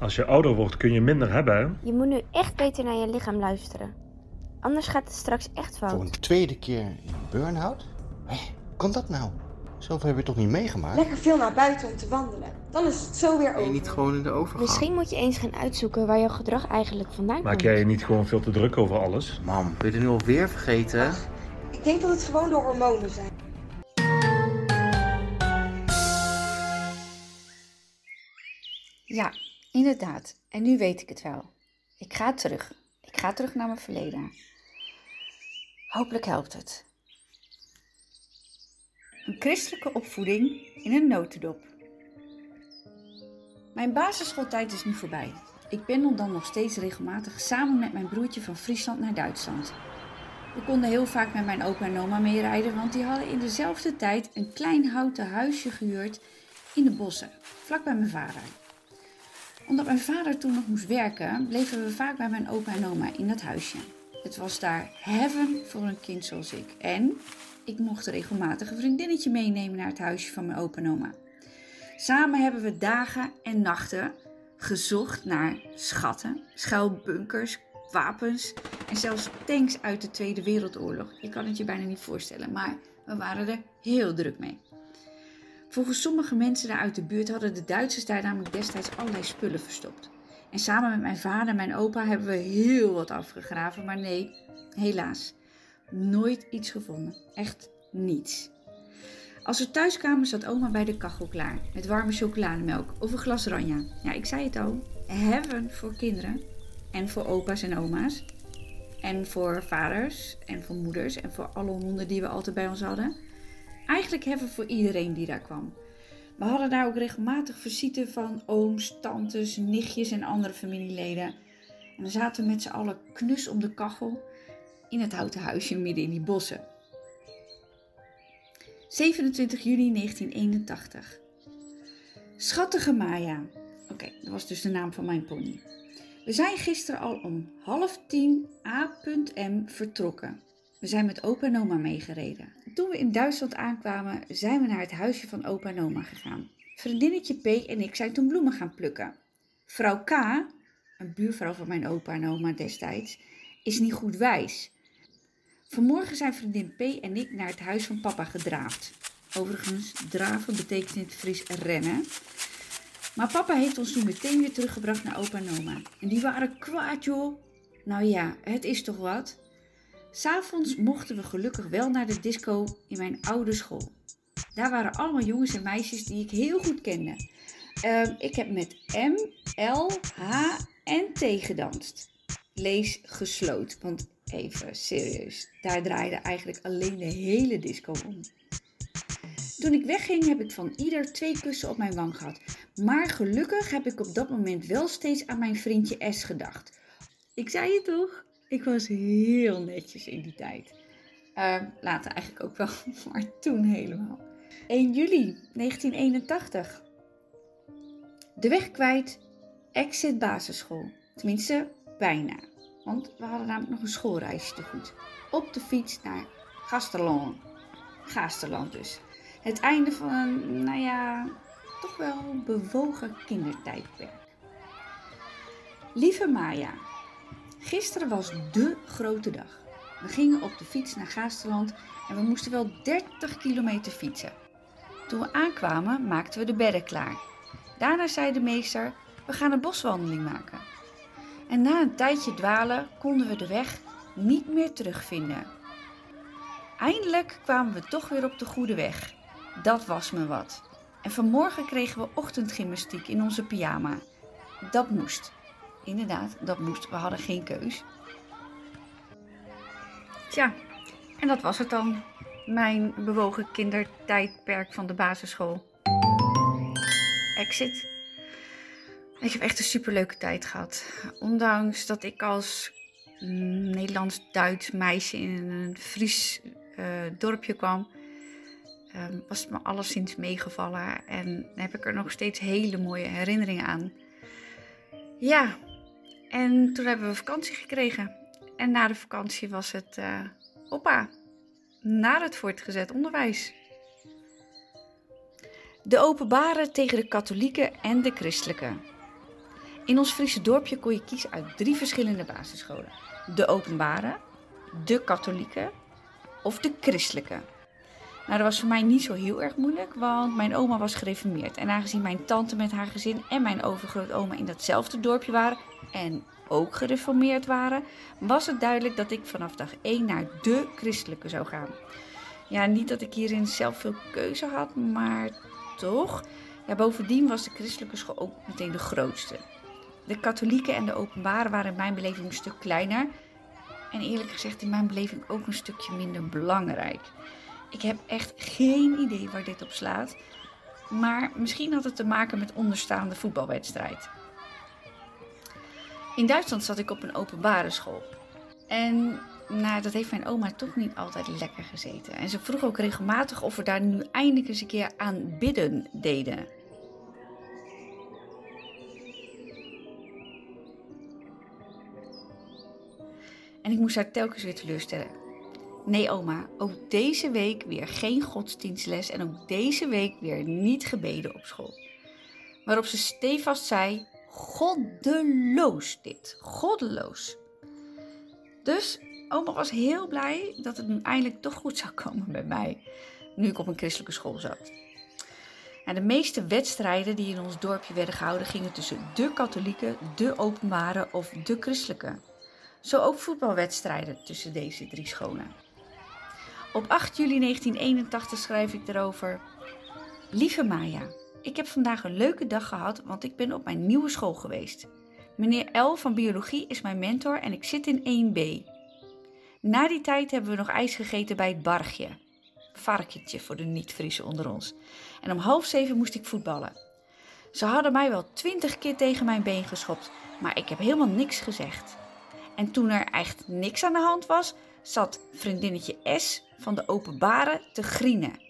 Als je ouder wordt kun je minder hebben, hè? Je moet nu echt beter naar je lichaam luisteren. Anders gaat het straks echt Voor fout. een tweede keer in burn-out? Hé, kan dat nou? Zoveel heb je toch niet meegemaakt? Lekker veel naar buiten om te wandelen. Dan is het zo weer over. niet gewoon in de overgang? Misschien moet je eens gaan uitzoeken waar jouw gedrag eigenlijk vandaan Maak komt. jij je niet gewoon veel te druk over alles? Mam, ben je er nu alweer vergeten? Ach, ik denk dat het gewoon de hormonen zijn. Ja, inderdaad. En nu weet ik het wel. Ik ga terug. Ik ga terug naar mijn verleden. Hopelijk helpt het. Een christelijke opvoeding in een notendop. Mijn basisschooltijd is nu voorbij. Ik pendel dan nog steeds regelmatig samen met mijn broertje van Friesland naar Duitsland. We konden heel vaak met mijn opa en oma meerijden, want die hadden in dezelfde tijd een klein houten huisje gehuurd in de bossen, vlak bij mijn vader omdat mijn vader toen nog moest werken, bleven we vaak bij mijn opa en oma in dat huisje. Het was daar heaven voor een kind zoals ik. En ik mocht regelmatig een vriendinnetje meenemen naar het huisje van mijn opa en oma. Samen hebben we dagen en nachten gezocht naar schatten, schuilbunkers, wapens en zelfs tanks uit de Tweede Wereldoorlog. Je kan het je bijna niet voorstellen, maar we waren er heel druk mee. Volgens sommige mensen daar uit de buurt hadden de Duitsers daar namelijk destijds allerlei spullen verstopt. En samen met mijn vader en mijn opa hebben we heel wat afgegraven, maar nee, helaas, nooit iets gevonden. Echt niets. Als we thuis kwamen zat oma bij de kachel klaar, met warme chocolademelk of een glas ranja. Ja, ik zei het al, heaven voor kinderen en voor opa's en oma's. En voor vaders en voor moeders en voor alle honden die we altijd bij ons hadden. Eigenlijk hebben we voor iedereen die daar kwam. We hadden daar ook regelmatig visite van ooms, tantes, nichtjes en andere familieleden. En dan zaten we met z'n allen knus om de kachel in het houten huisje midden in die bossen. 27 juni 1981. Schattige Maya. Oké, dat was dus de naam van mijn pony. We zijn gisteren al om half tien A.M. vertrokken. We zijn met opa en oma meegereden. Toen we in Duitsland aankwamen, zijn we naar het huisje van opa en oma gegaan. Vriendinnetje P en ik zijn toen bloemen gaan plukken. Vrouw K, een buurvrouw van mijn opa en oma destijds, is niet goed wijs. Vanmorgen zijn vriendin P en ik naar het huis van papa gedraafd. Overigens, draven betekent in het Fries rennen. Maar papa heeft ons toen meteen weer teruggebracht naar opa en oma. En die waren kwaad joh. Nou ja, het is toch wat? S'avonds mochten we gelukkig wel naar de disco in mijn oude school. Daar waren allemaal jongens en meisjes die ik heel goed kende. Ehm, ik heb met M, L, H en T gedanst. Lees gesloten, want even serieus, daar draaide eigenlijk alleen de hele disco om. Toen ik wegging heb ik van ieder twee kussen op mijn wang gehad. Maar gelukkig heb ik op dat moment wel steeds aan mijn vriendje S gedacht. Ik zei het toch? Ik was heel netjes in die tijd. Eh, later eigenlijk ook wel, maar toen helemaal. 1 juli 1981. De weg kwijt, exit basisschool. Tenminste, bijna. Want we hadden namelijk nog een schoolreisje te goed. Op de fiets naar Gasterland. Gaasterland dus. Het einde van een, nou ja, toch wel bewogen kindertijdperk. Lieve Maya, Gisteren was dé grote dag. We gingen op de fiets naar Gaasterland en we moesten wel 30 kilometer fietsen. Toen we aankwamen maakten we de bedden klaar. Daarna zei de meester, we gaan een boswandeling maken. En na een tijdje dwalen konden we de weg niet meer terugvinden. Eindelijk kwamen we toch weer op de goede weg. Dat was me wat. En vanmorgen kregen we ochtendgymnastiek in onze pyjama. Dat moest. Inderdaad, dat moest. We hadden geen keus. Tja, en dat was het dan. Mijn bewogen kindertijdperk van de basisschool. Exit. Ik heb echt een superleuke tijd gehad. Ondanks dat ik als mm, Nederlands-Duits meisje in een Fries eh, dorpje kwam, ehm, was het me alleszins meegevallen. En heb ik er nog steeds hele mooie herinneringen aan. Ja, en toen hebben we vakantie gekregen. En na de vakantie was het eh oppa. Naar het voortgezet onderwijs. De openbare tegen de katholieken en de christelijke. In ons Friese dorpje kon je kiezen uit drie verschillende basisscholen: de openbare, de katholieke of de christelijke. Nou, dat was voor mij niet zo heel erg moeilijk, want mijn oma was gereformeerd. En aangezien mijn tante met haar gezin en mijn overgrootoma in datzelfde dorpje waren en ook gereformeerd waren, was het duidelijk dat ik vanaf dag 1 naar de christelijke zou gaan. Ja, niet dat ik hierin zelf veel keuze had, maar toch. Ja, bovendien was de christelijke school ook meteen de grootste. De katholieke en de openbare waren in mijn beleving een stuk kleiner. En eerlijk gezegd in mijn beleving ook een stukje minder belangrijk. Ik heb echt geen idee waar dit op slaat. Maar misschien had het te maken met onderstaande voetbalwedstrijd. In Duitsland zat ik op een openbare school. En nou, dat heeft mijn oma toch niet altijd lekker gezeten. En ze vroeg ook regelmatig of we daar nu eindelijk eens een keer aan bidden deden. En ik moest haar telkens weer teleurstellen. Nee, oma, ook deze week weer geen godsdienstles en ook deze week weer niet gebeden op school. Waarop ze stevast zei: Goddeloos dit, goddeloos. Dus oma was heel blij dat het nu eindelijk toch goed zou komen bij mij, nu ik op een christelijke school zat. En de meeste wedstrijden die in ons dorpje werden gehouden gingen tussen de katholieke, de openbare of de christelijke. Zo ook voetbalwedstrijden tussen deze drie scholen. Op 8 juli 1981 schrijf ik erover. Lieve Maya, ik heb vandaag een leuke dag gehad, want ik ben op mijn nieuwe school geweest. Meneer L van biologie is mijn mentor en ik zit in 1B. Na die tijd hebben we nog ijs gegeten bij het Bargje. Varkentje voor de niet-Friese onder ons. En om half zeven moest ik voetballen. Ze hadden mij wel twintig keer tegen mijn been geschopt, maar ik heb helemaal niks gezegd. En toen er echt niks aan de hand was, zat vriendinnetje S van de openbare te grienen.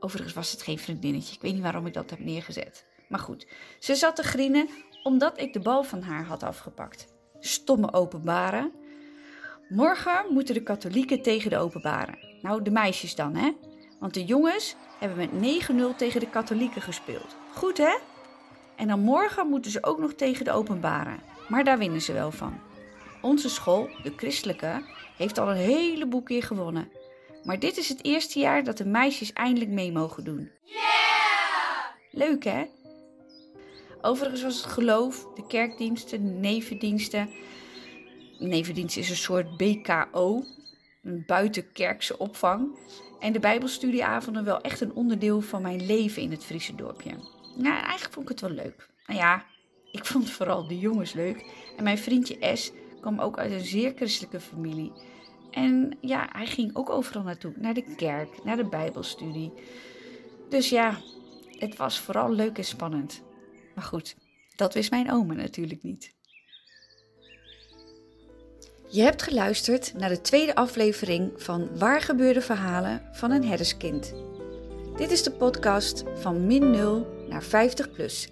Overigens was het geen vriendinnetje, ik weet niet waarom ik dat heb neergezet. Maar goed, ze zat te grienen omdat ik de bal van haar had afgepakt. Stomme openbare. Morgen moeten de katholieken tegen de openbare. Nou, de meisjes dan, hè? Want de jongens hebben met 9-0 tegen de katholieken gespeeld. Goed, hè? En dan morgen moeten ze ook nog tegen de openbare. Maar daar winnen ze wel van. Onze school, de christelijke, heeft al een heleboel keer gewonnen. Maar dit is het eerste jaar dat de meisjes eindelijk mee mogen doen. Leuk hè? Overigens was het geloof, de kerkdiensten, de nevendiensten. Nevendienst is een soort BKO, een buitenkerkse opvang. En de Bijbelstudieavonden wel echt een onderdeel van mijn leven in het Friese dorpje. Nou, eigenlijk vond ik het wel leuk. Nou ja, ik vond vooral de jongens leuk. En mijn vriendje S kwam ook uit een zeer christelijke familie. En ja, hij ging ook overal naartoe. Naar de kerk, naar de Bijbelstudie. Dus ja, het was vooral leuk en spannend. Maar goed, dat wist mijn oma natuurlijk niet. Je hebt geluisterd naar de tweede aflevering van Waar gebeurde verhalen van een herderskind. Dit is de podcast van min 0 naar 50 plus.